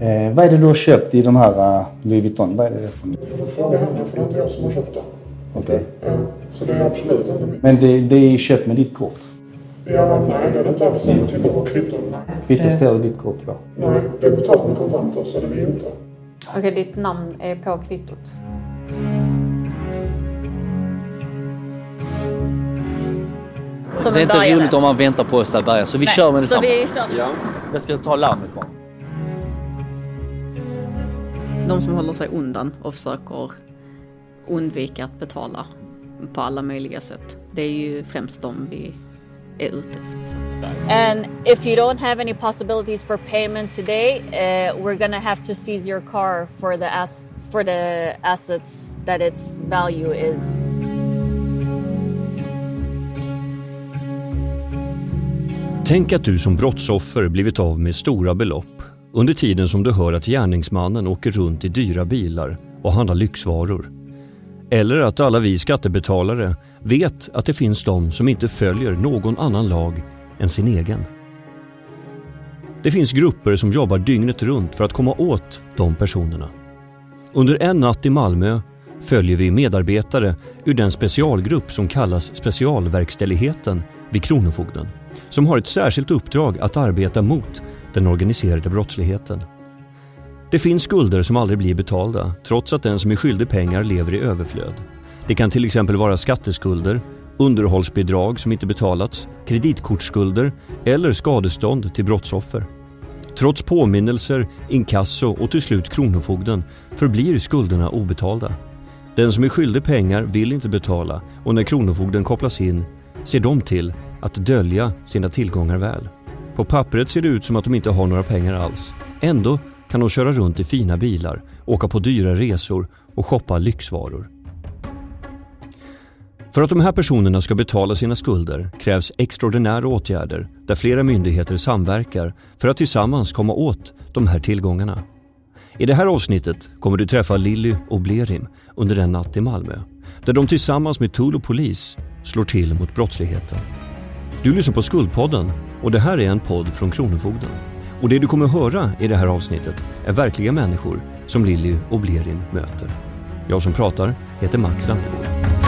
Eh, vad är det du har köpt i de här uh, Louis Vuitton? Vad är det för Du får fråga henne för det är inte jag som har köpt dem. Okej. Ja, så det är absolut inte mitt. Men det, det är köpt med ditt kort? Ja, nej, det är det inte alls. Jag tittar på kvitton. Kvittot står i ditt kort va? Nej, det är betalt med kontanter så det är det inte. Okej, ditt namn är på kvittot. Det är inte roligt om man väntar på oss där bärgare, så vi Nej, kör med Så detsamma. vi kör. Ja. Jag ska ta larmet bara. De som håller sig undan och försöker undvika att betala på alla möjliga sätt. Det är ju främst de vi är ute efter. And if you don't have any possibilities for payment today, uh, we're gonna have to seize your car for the ass for the assets that its value is. Tänk att du som brottsoffer blivit av med stora belopp under tiden som du hör att gärningsmannen åker runt i dyra bilar och handlar lyxvaror. Eller att alla vi skattebetalare vet att det finns de som inte följer någon annan lag än sin egen. Det finns grupper som jobbar dygnet runt för att komma åt de personerna. Under en natt i Malmö följer vi medarbetare ur den specialgrupp som kallas Specialverkställigheten vid Kronofogden som har ett särskilt uppdrag att arbeta mot den organiserade brottsligheten. Det finns skulder som aldrig blir betalda trots att den som är skyldig pengar lever i överflöd. Det kan till exempel vara skatteskulder, underhållsbidrag som inte betalats, kreditkortsskulder eller skadestånd till brottsoffer. Trots påminnelser, inkasso och till slut Kronofogden förblir skulderna obetalda. Den som är skyldig pengar vill inte betala och när Kronofogden kopplas in ser de till att dölja sina tillgångar väl. På pappret ser det ut som att de inte har några pengar alls. Ändå kan de köra runt i fina bilar, åka på dyra resor och shoppa lyxvaror. För att de här personerna ska betala sina skulder krävs extraordinära åtgärder där flera myndigheter samverkar för att tillsammans komma åt de här tillgångarna. I det här avsnittet kommer du träffa Lilly och Blerim under en natt i Malmö där de tillsammans med tull och polis slår till mot brottsligheten. Du lyssnar på Skuldpodden och det här är en podd från Kronofogden. Och det du kommer höra i det här avsnittet är verkliga människor som Lilly och Blerim möter. Jag som pratar heter Max Landegård.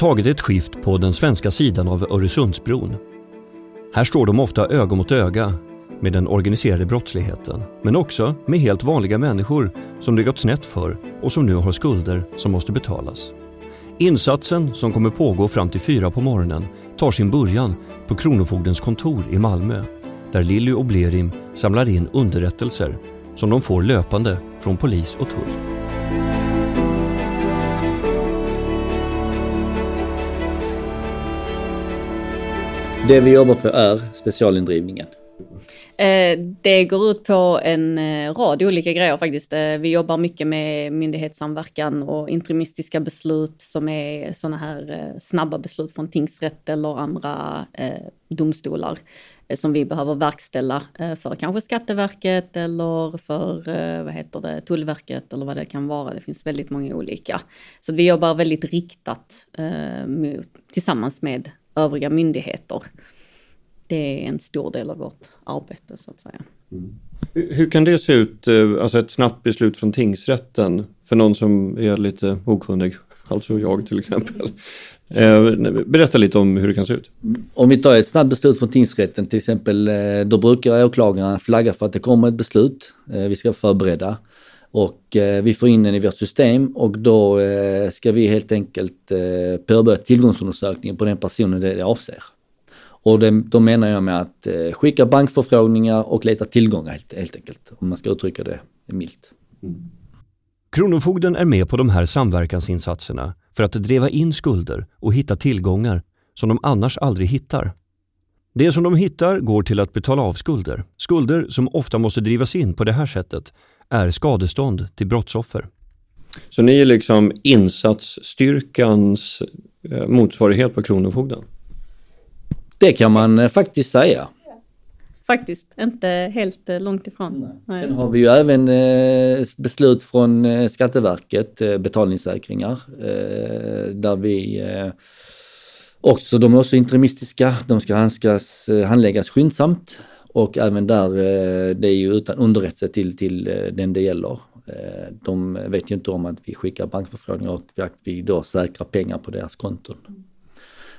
Tagit ett skift på den svenska sidan av Öresundsbron. Här står de ofta öga mot öga med den organiserade brottsligheten, men också med helt vanliga människor som det gått snett för och som nu har skulder som måste betalas. Insatsen, som kommer pågå fram till fyra på morgonen, tar sin början på Kronofogdens kontor i Malmö, där Lilly och Blerim samlar in underrättelser som de får löpande från polis och tull. Det vi jobbar på är specialindrivningen. Eh, det går ut på en eh, rad olika grejer faktiskt. Eh, vi jobbar mycket med myndighetssamverkan och interimistiska beslut som är sådana här snabba beslut från tingsrätt eller andra domstolar som vi behöver verkställa för kanske Skatteverket eller för vad heter det, Tullverket eller vad det kan vara. Det finns väldigt många olika. Så vi jobbar väldigt riktat tillsammans med övriga myndigheter. Det är en stor del av vårt arbete så att säga. Hur hur kan det se ut, eh, alltså ett snabbt beslut från tingsrätten för någon som är lite okunnig, alltså jag till exempel. Eh, Berätta lite om hur det kan se ut. Om vi tar ett snabbt beslut från tingsrätten till exempel, eh, då brukar åklagaren flagga för att det kommer ett beslut. Vi ska vara förberedda. Och eh, vi får in den i vårt system och då eh, ska vi helt enkelt eh, påbörja tillgångsundersökningen på den personen det det avser. Och det, då menar jag med att eh, skicka bankförfrågningar och leta tillgångar helt, helt enkelt. Om man ska uttrycka det milt. Kronofogden är med på de här samverkansinsatserna för att driva in skulder och hitta tillgångar som de annars aldrig hittar. Det som de hittar går till att betala av skulder. Skulder som ofta måste drivas in på det här sättet är skadestånd till brottsoffer. Så ni är liksom insatsstyrkans eh, motsvarighet på Kronofogden? Det kan man eh, faktiskt säga. Faktiskt, inte helt eh, långt ifrån. Nej. Sen har vi ju även beslut från Skatteverket, betalningssäkringar, där vi också, de är också interimistiska, de ska handskas, handläggas skyndsamt och även där, eh, det är ju utan underrättelse till, till eh, den det gäller. Eh, de vet ju inte om att vi skickar bankförfrågningar och att vi då säkrar pengar på deras konton.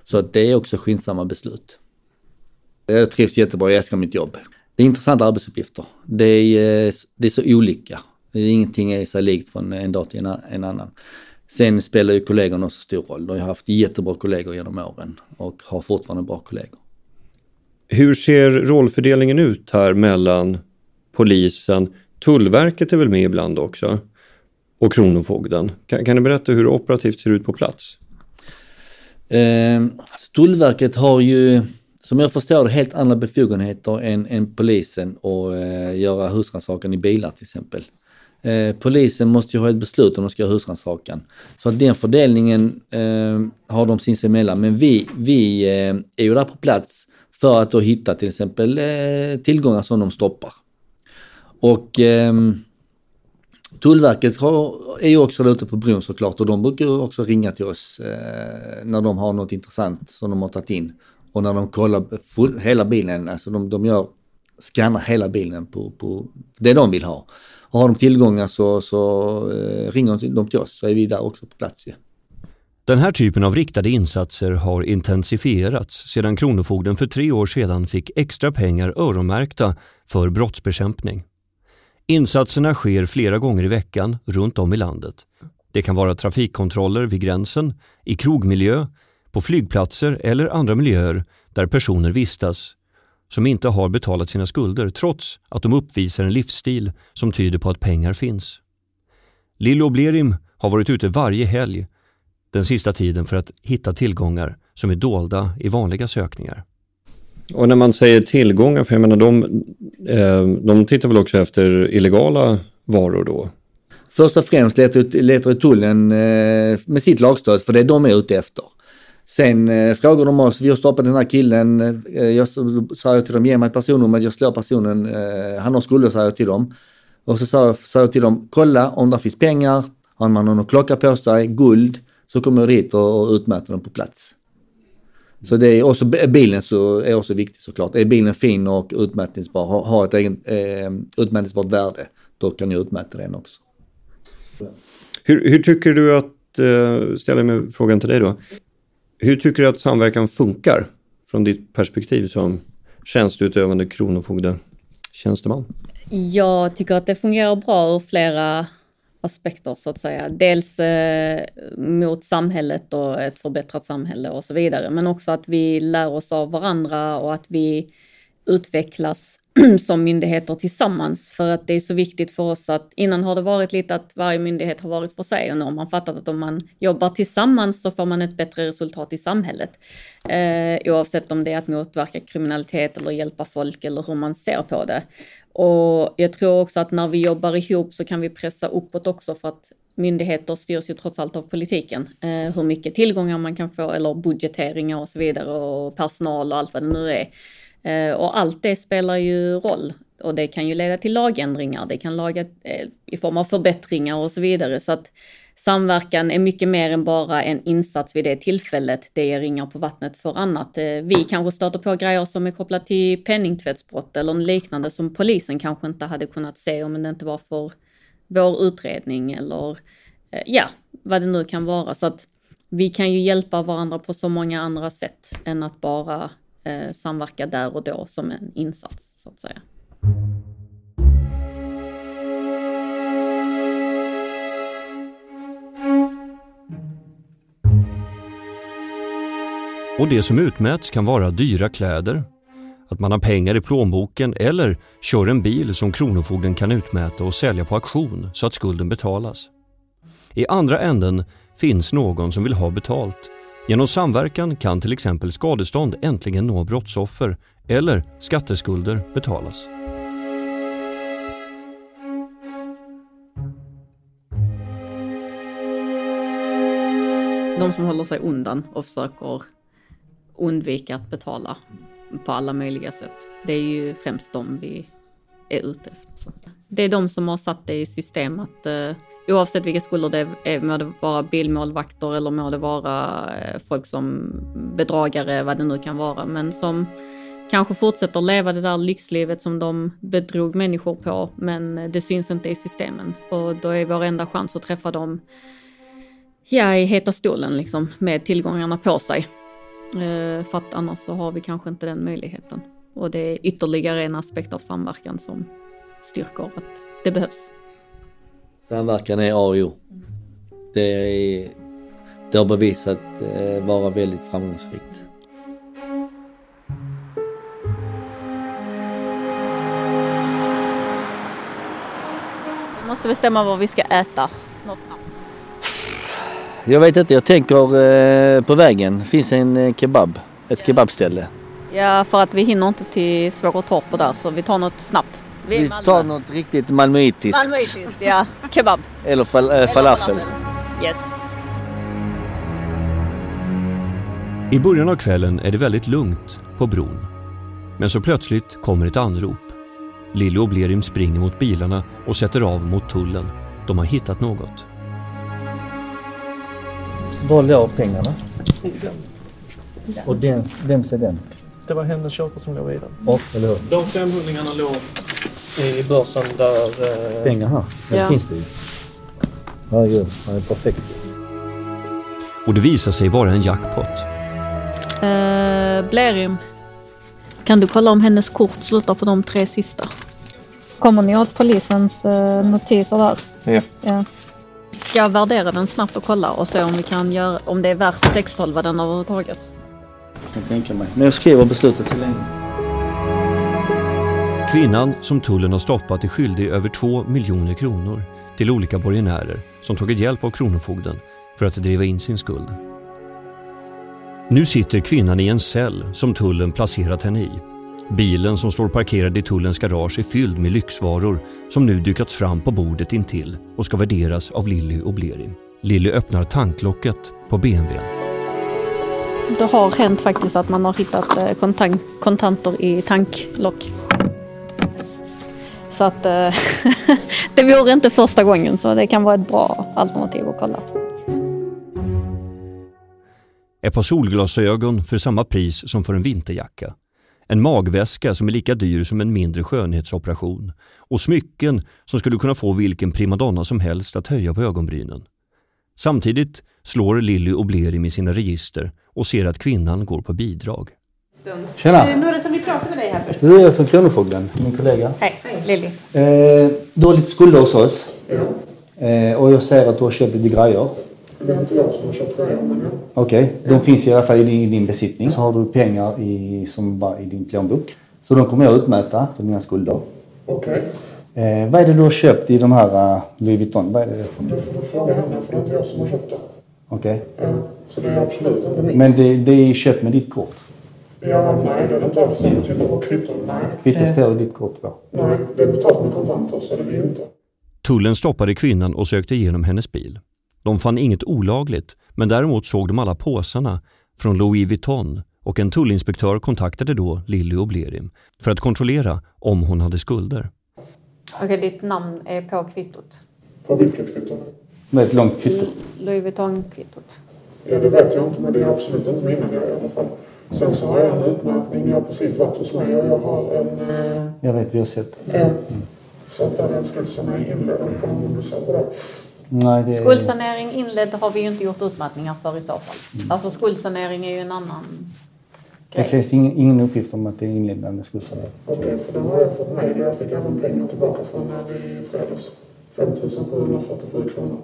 Så att det är också skyndsamma beslut. Jag trivs jättebra, jag älskar mitt jobb. Det är intressanta arbetsuppgifter. Det är, det är så olika. Ingenting är sig likt från en dag till en en annan. Sen spelar ju kollegorna också stor roll. Jag har haft jättebra kollegor genom åren och har fortfarande bra kollegor. Hur ser rollfördelningen ut här mellan polisen, Tullverket är väl med ibland också, och Kronofogden? Kan, kan du berätta hur det operativt ser ut på plats? Eh, Tullverket har ju, som jag förstår det, helt andra befogenheter än, än polisen att eh, göra husrannsakan i bilar till exempel. Eh, polisen måste ju ha ett beslut om de ska göra husrannsakan. Så att den fördelningen eh, har de sinsemellan. Men vi, vi eh, är ju där på plats för att då hitta till exempel eh, tillgångar som de stoppar. Och eh, Tullverket har, är ju också där ute på bron såklart och de brukar ju också ringa till oss eh, när de har något intressant som de har tagit in. Och när de kollar full, hela bilen, alltså de, de gör, skannar hela bilen på, på det de vill ha. Och har de tillgångar så, så eh, ringer de till oss så är vi där också på plats ju. Den här typen av riktade insatser har intensifierats sedan Kronofogden för tre år sedan fick extra pengar öronmärkta för brottsbekämpning. Insatserna sker flera gånger i veckan runt om i landet. Det kan vara trafikkontroller vid gränsen, i krogmiljö, på flygplatser eller andra miljöer där personer vistas som inte har betalat sina skulder trots att de uppvisar en livsstil som tyder på att pengar finns. Lillo Blerim har varit ute varje helg den sista tiden för att hitta tillgångar som är dolda i vanliga sökningar. Och när man säger tillgångar, för jag menar de, eh, de tittar väl också efter illegala varor då? Först och främst letar, letar tullen eh, med sitt lagstöd för det är de är ute efter. Sen eh, frågar de oss, vi har stoppat den här killen, jag sa jag till dem, ge mig ett personnummer, jag slår personen, han har skulder, sa jag till dem. Och så sa, sa jag till dem, kolla om det finns pengar, har man någon klocka på sig, guld, så kommer jag dit och, utmäter dem på plats. Så det är också, bilen så är också viktigt såklart. Är bilen fin och utmätningsbar, har, ett egen, eh, utmätningsbart värde, då kan jag utmäta den också. Hur, hur tycker du att, eh, ställer mig frågan till dig då, hur tycker du att samverkan funkar från ditt perspektiv som tjänsteutövande kronofogdetjänsteman? Jag tycker att det fungerar bra ur flera aspekter så att säga. Dels eh, mot samhället och ett förbättrat samhälle och så vidare. Men också att vi lär oss av varandra och att vi utvecklas som myndigheter tillsammans. För att det är så viktigt för oss att innan har det varit lite att varje myndighet har varit för sig och nu har man fattat att om man jobbar tillsammans så får man ett bättre resultat i samhället. Eh, oavsett om det är att motverka kriminalitet eller hjälpa folk eller hur man ser på det. Och jag tror också att när vi jobbar ihop så kan vi pressa uppåt också för att myndigheter styrs ju trots allt av politiken. Eh, hur mycket tillgångar man kan få eller budgeteringar och så vidare och personal och allt vad det nu är. Eh, och allt det spelar ju roll och det kan ju leda till lagändringar, det kan laga eh, i form av förbättringar och så vidare. Så att samverkan är mycket mer än bara en insats vid det tillfället, det ger ringar på vattnet för annat. Eh, vi kanske stöter på grejer som är kopplat till penningtvättsbrott eller liknande som polisen kanske inte hade kunnat se om det inte var för vår utredning eller eh, ja, vad det nu kan vara. Så att vi kan ju hjälpa varandra på så många andra sätt än att bara eh, samverka där och då som en insats så att säga. Och det som utmäts kan vara dyra kläder, att man har pengar i plånboken eller kör en bil som Kronofogden kan utmäta och sälja på auktion så att skulden betalas. I andra änden finns någon som vill ha betalt Genom samverkan kan till exempel skadestånd äntligen nå brottsoffer eller skatteskulder betalas. De som håller sig undan och försöker undvika att betala på alla möjliga sätt. Det är ju främst de vi är ute efter. Det är de som har satt det i system att eh, oavsett vilka skulder det är, må det vara bilmålvakter eller må det vara eh, folk som bedragare, vad det nu kan vara, men som kanske fortsätter leva det där lyxlivet som de bedrog människor på, men det syns inte i systemen. Och då är vår enda chans att träffa dem ja, i heta stolen liksom, med tillgångarna på sig. Eh, för att annars så har vi kanske inte den möjligheten. Och det är ytterligare en aspekt av samverkan som styrker att det behövs. Samverkan är A och O. Det, är, det har bevisat eh, vara väldigt framgångsrikt. Vi måste bestämma vad vi ska äta. Något snabbt. Jag vet inte, jag tänker eh, på vägen finns en eh, kebab. Ett kebabställe. Ja, för att vi hinner inte till Svågertorp och där så vi tar något snabbt. Vi Vi tar något riktigt malmöitiskt. Malmöitiskt, ja. Kebab. Eller fal, äh, falafel. Yes. I början av kvällen är det väldigt lugnt på bron. Men så plötsligt kommer ett anrop. Lilly och Blerim springer mot bilarna och sätter av mot tullen. De har hittat något. Var låg pengarna? Och den, vems är den? Det var hennes körkort som låg i den. Och, eller hur? De 500 låg i börsen där... Eh, Pengar här. Det Ja. finns det ju. Herregud, han är perfekt. Och det visar sig vara en jackpot. Eh, Blerim, kan du kolla om hennes kort slutar på de tre sista? Kommer ni åt polisens eh, notiser där? Ja. ja. Ska värdera den snabbt och kolla och se om, vi kan göra, om det är värt 612 den överhuvudtaget? Jag kan tänka mig. Men jag skriver beslutet till länge. Kvinnan som tullen har stoppat är skyldig över 2 miljoner kronor till olika borgenärer som tagit hjälp av Kronofogden för att driva in sin skuld. Nu sitter kvinnan i en cell som tullen placerat henne i. Bilen som står parkerad i tullens garage är fylld med lyxvaror som nu dykats fram på bordet intill och ska värderas av Lilly och Blerim. Lilly öppnar tanklocket på BMWn. Det har hänt faktiskt att man har hittat eh, kontant, kontanter i tanklock. Så att eh, det vore inte första gången så det kan vara ett bra alternativ att kolla. Ett par solglasögon för samma pris som för en vinterjacka. En magväska som är lika dyr som en mindre skönhetsoperation. Och smycken som skulle kunna få vilken primadonna som helst att höja på ögonbrynen. Samtidigt slår Lilly och Blerim i sina register och ser att kvinnan går på bidrag. Tjena! Några som vill prata med dig här först? Du är från Kronofogden, min kollega. Hej, Lilly. Eh, du har lite skulder hos oss. Eh, och jag ser att du har köpt lite grejer. Det är inte jag som har köpt ja. Okej, de finns i alla fall i din, i din besittning. Så har du pengar i, som bara i din plånbok. Så de kommer jag utmäta för dina skulder. Okej. Eh, vad är det du har köpt i de här uh, Louis Vuitton? Vad är det? Det får du fråga henne, för det är inte jag som har köpt det. Okej. Ja, så det är absolut inte mitt. Men det, det är köpt med ditt kort? Ja, nej, det är det inte alls. Det på kvitton. Nej. Kvittot står ditt kort på. Nej, det är betalt med kontanter, så det är det inte. Tullen stoppade kvinnan och sökte igenom hennes bil. De fann inget olagligt, men däremot såg de alla påsarna från Louis Vuitton och en tullinspektör kontaktade då Lilly och Blerim för att kontrollera om hon hade skulder. Okej, ditt namn är på kvittot. På vilket kvitto? Med ett långt kvitto. Louis Vuitton-kvittot. Ja, det vet jag inte, men det är absolut inte mina grejer i alla fall. Sen så har jag en utmätning. Jag har precis varit hos mig och jag har en... Eh, Jag vet, vi har sett. ja, så att det är en skuld som är inledd. Om du ser på det. Nej, det. Skuldsanering inledd har vi ju inte gjort utmätningar för i så fall. Alltså skuldsanering är ju en annan Det grej. finns ingen, ingen uppgift om att det är inledande skuldsanering. Okej, för det har jag fått med. Jag fick även pengar tillbaka från när i fredags. 5 747 kronor.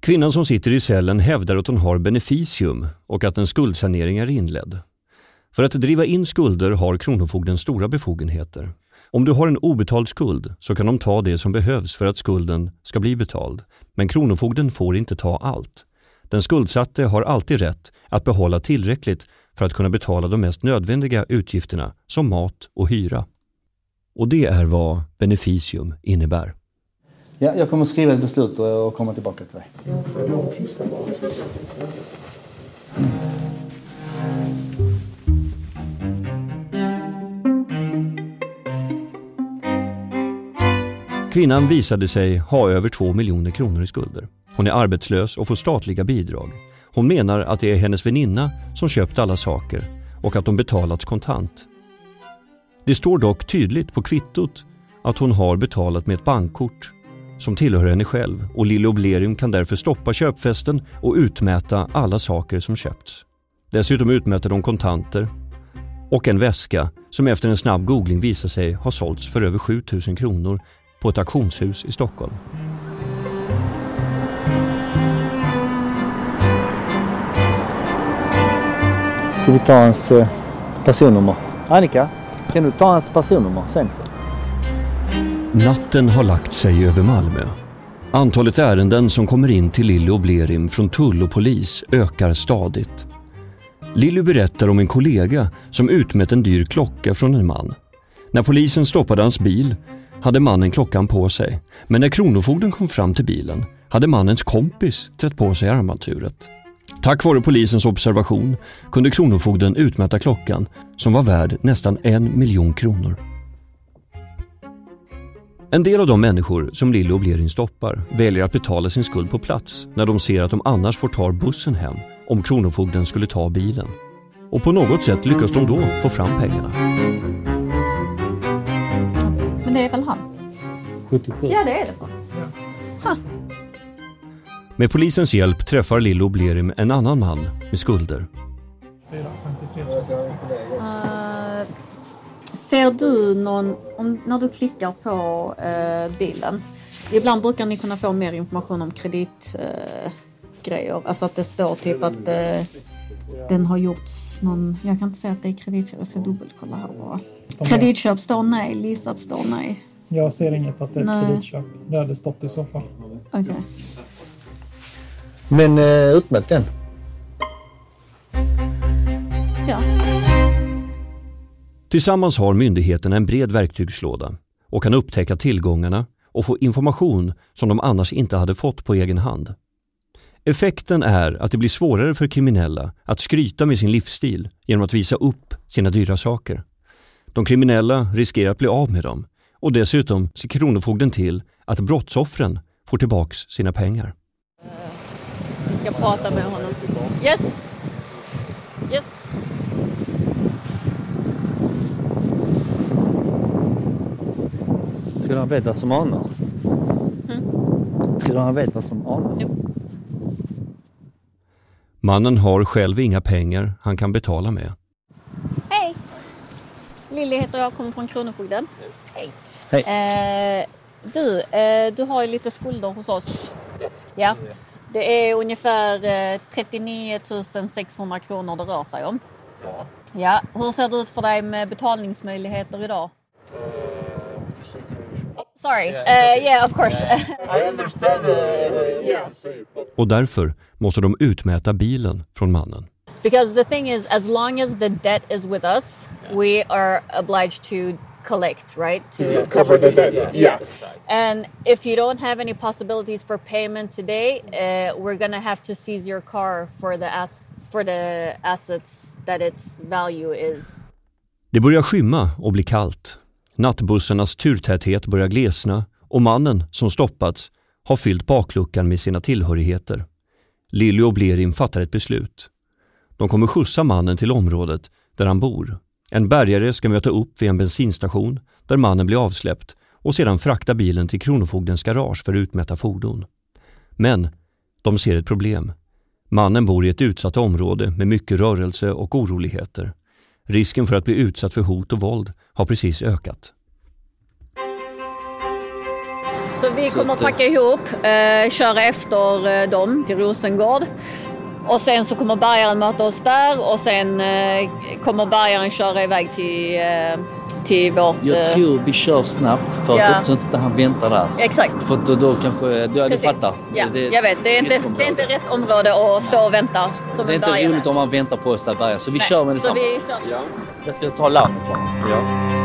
Kvinnan som sitter i cellen hävdar att hon har beneficium och att en skuldsanering är inledd. För att driva in skulder har Kronofogden stora befogenheter. Om du har en obetald skuld så kan de ta det som behövs för att skulden ska bli betald. Men Kronofogden får inte ta allt. Den skuldsatte har alltid rätt att behålla tillräckligt för att kunna betala de mest nödvändiga utgifterna som mat och hyra. Och det är vad beneficium innebär. Ja, jag kommer skriva ett beslut och komma tillbaka till dig. Kvinnan visade sig ha över 2 miljoner kronor i skulder. Hon är arbetslös och får statliga bidrag. Hon menar att det är hennes väninna som köpt alla saker och att de betalats kontant. Det står dock tydligt på kvittot att hon har betalat med ett bankkort som tillhör henne själv och Lille Oblerium kan därför stoppa köpfesten och utmäta alla saker som köpts. Dessutom utmäter de kontanter och en väska som efter en snabb googling visar sig ha sålts för över 7000 kronor på ett auktionshus i Stockholm. Ska vi ta hans eh, personnummer? Annika, kan du ta hans personnummer sen? Natten har lagt sig över Malmö. Antalet ärenden som kommer in till Lilly Oblerim från tull och polis ökar stadigt. Lilly berättar om en kollega som utmätt en dyr klocka från en man. När polisen stoppade hans bil hade mannen klockan på sig, men när kronofogden kom fram till bilen hade mannens kompis trätt på sig armaturet. Tack vare polisens observation kunde kronofogden utmäta klockan som var värd nästan en miljon kronor. En del av de människor som Lilly Blerin stoppar väljer att betala sin skuld på plats när de ser att de annars får ta bussen hem om kronofogden skulle ta bilen. Och på något sätt lyckas de då få fram pengarna. Det är väl han? 77. Ja, det är det. Med polisens hjälp träffar Lilly Oblerim en annan man med skulder. Eh, ser du någon, om, när du klickar på eh, bilen, ibland brukar ni kunna få mer information om kreditgrejer. Grejer. alltså att det står typ att eh, den har gjorts någon, jag kan inte säga att det är kreditköp, jag ska dubbelkolla här bara. Kreditköp står nej, leasat står nej. Jag ser inget att det är Nej. kreditköp. Det hade stått i så fall. Okej. Men eh, utmätt den. Ja. Tillsammans har myndigheterna en bred verktygslåda och kan upptäcka tillgångarna och få information som de annars inte hade fått på egen hand. Effekten är att det blir svårare för kriminella att skryta med sin livsstil genom att visa upp sina dyra saker. De kriminella riskerar att bli av med dem och dessutom ser Kronofogden till att brottsoffren får tillbaks sina pengar. Vi ska prata med honom. Yes. Yes. Ska han veta vad som anar? Ska han veta vad som anar? Jo. Mannen har själv inga pengar han kan betala med. Hej! Lilly heter jag, kommer från Kronofogden. Hej. Hej. Eh, du, eh, du har ju lite skulder hos oss. Ja. Det är ungefär eh, 39 600 kronor det rör sig om. Ja. Hur ser det ut för dig med betalningsmöjligheter idag? Sorry. Uh, yeah, of course. I understand uh, yeah. Och därför måste de utmäta bilen från mannen. Because the thing is, as long as the debt is with us, we are obliged to collect, right? To Cover the debt. Yeah. And if you don't have any possibilities for payment today, uh, we're gonna have to seize your car for the ass for the assets that its value is. Det börjar skymma och bli kallt. Nattbussarnas turtäthet börjar glesna och mannen som stoppats har fyllt bakluckan med sina tillhörigheter. Lilly och Blerim fattar ett beslut. De kommer skjutsa mannen till området där han bor. En bärgare ska möta upp vid en bensinstation där mannen blir avsläppt och sedan frakta bilen till Kronofogdens garage för att utmäta fordon. Men de ser ett problem. Mannen bor i ett utsatt område med mycket rörelse och oroligheter. Risken för att bli utsatt för hot och våld har precis ökat. Så vi Så kommer att, packa ihop, eh, köra efter eh, dem till Rosengård. Och sen så kommer bärgaren möta oss där och sen eh, kommer bärgaren köra iväg till, eh, till vårt... Jag eh, tror vi kör snabbt för att Ja. så att inte han väntar där. Exakt. För då, då kanske, då, du fattar. Ja, Det- jag vet. Det är, inte, det är inte rätt område att stå och vänta som Det är inte roligt om man väntar på oss där bärgare. Så vi Nej, kör med Så detsamma. vi kör. Jag ska ta larmet bara. Ja.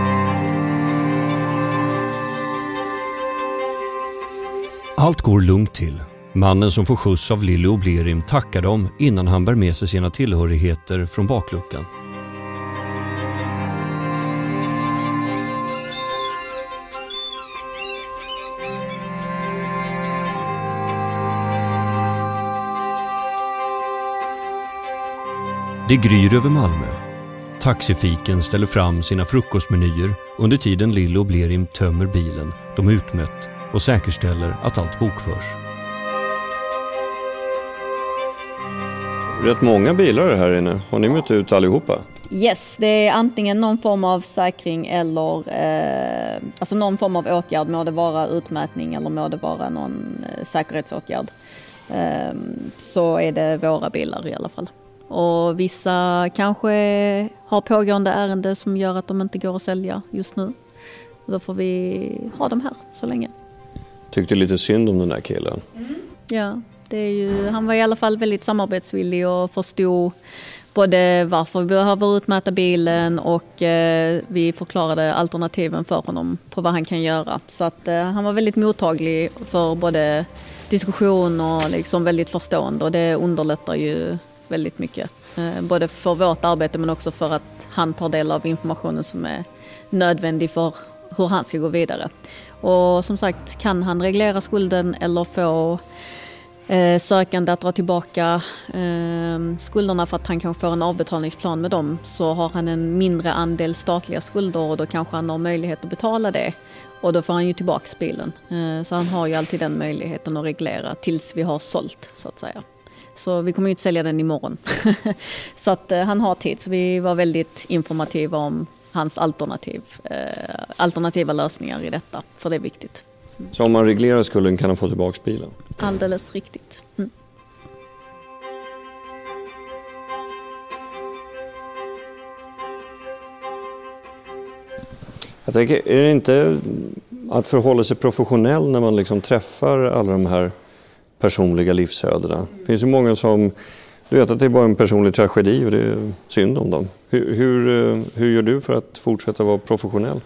Allt går lugnt till. Mannen som får skjuts av Lilly och Blerim tackar dem innan han bär med sig sina tillhörigheter från bakluckan. Det gryr över Malmö. Taxifiken ställer fram sina frukostmenyer under tiden Lilly och Blerim tömmer bilen de utmätt och säkerställer att allt bokförs. Rätt många bilar här inne. Har ni mött ut allihopa? Yes, det är antingen någon form av säkring eller eh, alltså någon form av åtgärd, må det vara utmätning eller må det vara någon eh, säkerhetsåtgärd. Eh, så är det våra bilar i alla fall. Och vissa kanske har pågående ärende som gör att de inte går att sälja just nu. Då får vi ha dem här så länge. Tyckte lite synd om den där killen. Mm. Ja, det är ju, han var i alla fall väldigt samarbetsvillig och förstod både varför vi behöver utmäta bilen och eh, vi förklarade alternativen för honom på vad han kan göra. Så att eh, han var väldigt mottaglig för både diskussion och liksom väldigt förstående och det underlättar ju väldigt mycket. Eh, både för vårt arbete men också för att han tar del av informationen som är nödvändig för hur han ska gå vidare. Och som sagt, kan han reglera skulden eller få eh, sökande att dra tillbaka eh, skulderna för att han kan få en avbetalningsplan med dem så har han en mindre andel statliga skulder och då kanske han har möjlighet att betala det. Och då får han ju tillbaka bilen. Eh, så han har ju alltid den möjligheten att reglera tills vi har sålt så att säga. Så vi kommer ju inte sälja den imorgon. så att eh, han har tid. Så vi var väldigt informativa om hans alternativ, eh, alternativa lösningar i detta, för det är viktigt. Så om man reglerar skulden kan han få tillbaka bilen? Alldeles riktigt. Mm. Jag tänker, är det inte att förhålla sig professionell när man liksom träffar alla de här personliga livsödena? Det finns ju många som, du vet att det är bara en personlig tragedi och det är synd om dem. Hur, hur, eh, hur gör du för att fortsätta vara professionell?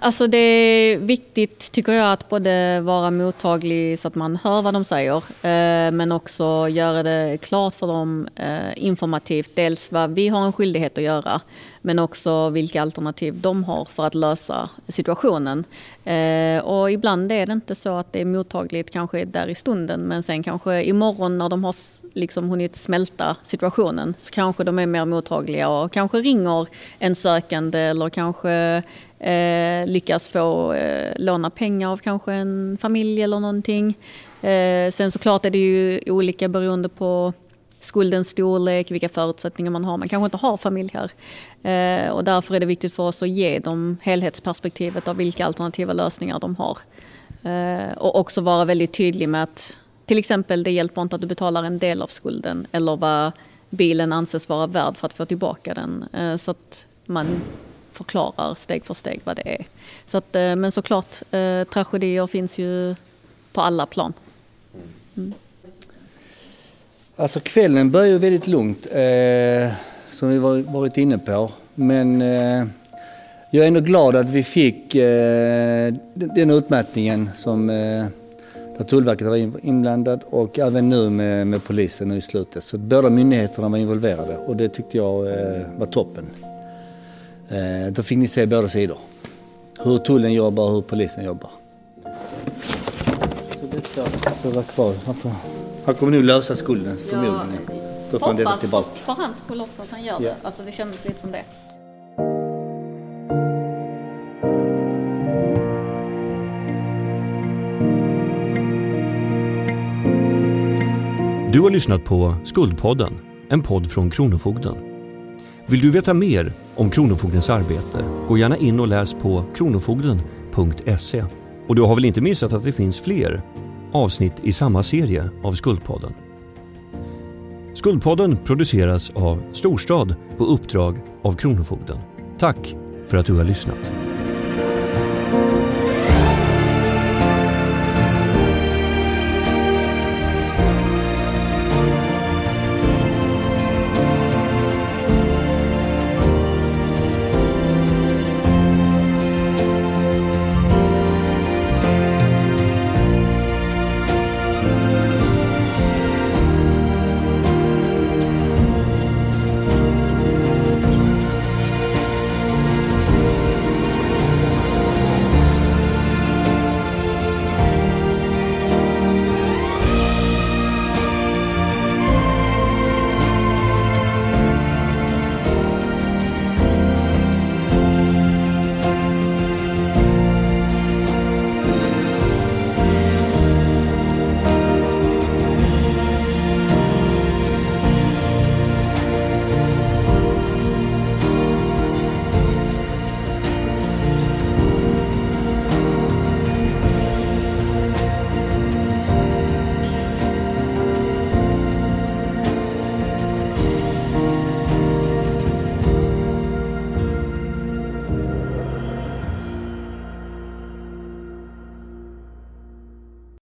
Alltså det är viktigt tycker jag att både vara mottaglig så att man hör vad de säger eh, men också göra det klart för dem eh, informativt. Dels vad vi har en skyldighet att göra men också vilka alternativ de har för att lösa situationen. Eh, och ibland är det inte så att det är mottagligt kanske där i stunden men sen kanske imorgon när de har liksom hunnit smälta situationen så kanske de är mer mottagliga och kanske ringer en sökande eller kanske eh, lyckas få eh, låna pengar av kanske en familj eller någonting. Eh, sen såklart är det ju olika beroende på skuldens storlek, vilka förutsättningar man har. Man kanske inte har familj här. Eh, och därför är det viktigt för oss att ge dem helhetsperspektivet av vilka alternativa lösningar de har. Eh, och också vara väldigt tydlig med att till exempel det hjälper inte att du betalar en del av skulden eller vad bilen anses vara värd för att få tillbaka den. Eh, så att man förklarar steg för steg vad det är. Så att, eh, men såklart, eh, tragedier finns ju på alla plan. Mm. Alltså kvällen börjar ju väldigt lugnt, eh, som vi varit inne på. Men eh, jag är ändå glad att vi fick eh, den utmätningen som eh, där Tullverket var inblandad och även nu med, med polisen nu i slutet. Så båda myndigheterna var involverade och det tyckte jag eh, var toppen. Eh, då fick ni se båda sidor. Hur tullen jobbar och hur polisen jobbar. Så detta får vara kvar. Han, får, han kommer nog lösa skulden förmodligen. Ja, då får han detta tillbaka. för hans skull också att han gör det. Alltså det kändes lite som det. Du har lyssnat på Skuldpodden, en podd från Kronofogden. Vill du veta mer om Kronofogdens arbete, gå gärna in och läs på kronofogden.se. Och du har väl inte missat att det finns fler avsnitt i samma serie av Skuldpodden? Skuldpodden produceras av Storstad på uppdrag av Kronofogden. Tack för att du har lyssnat.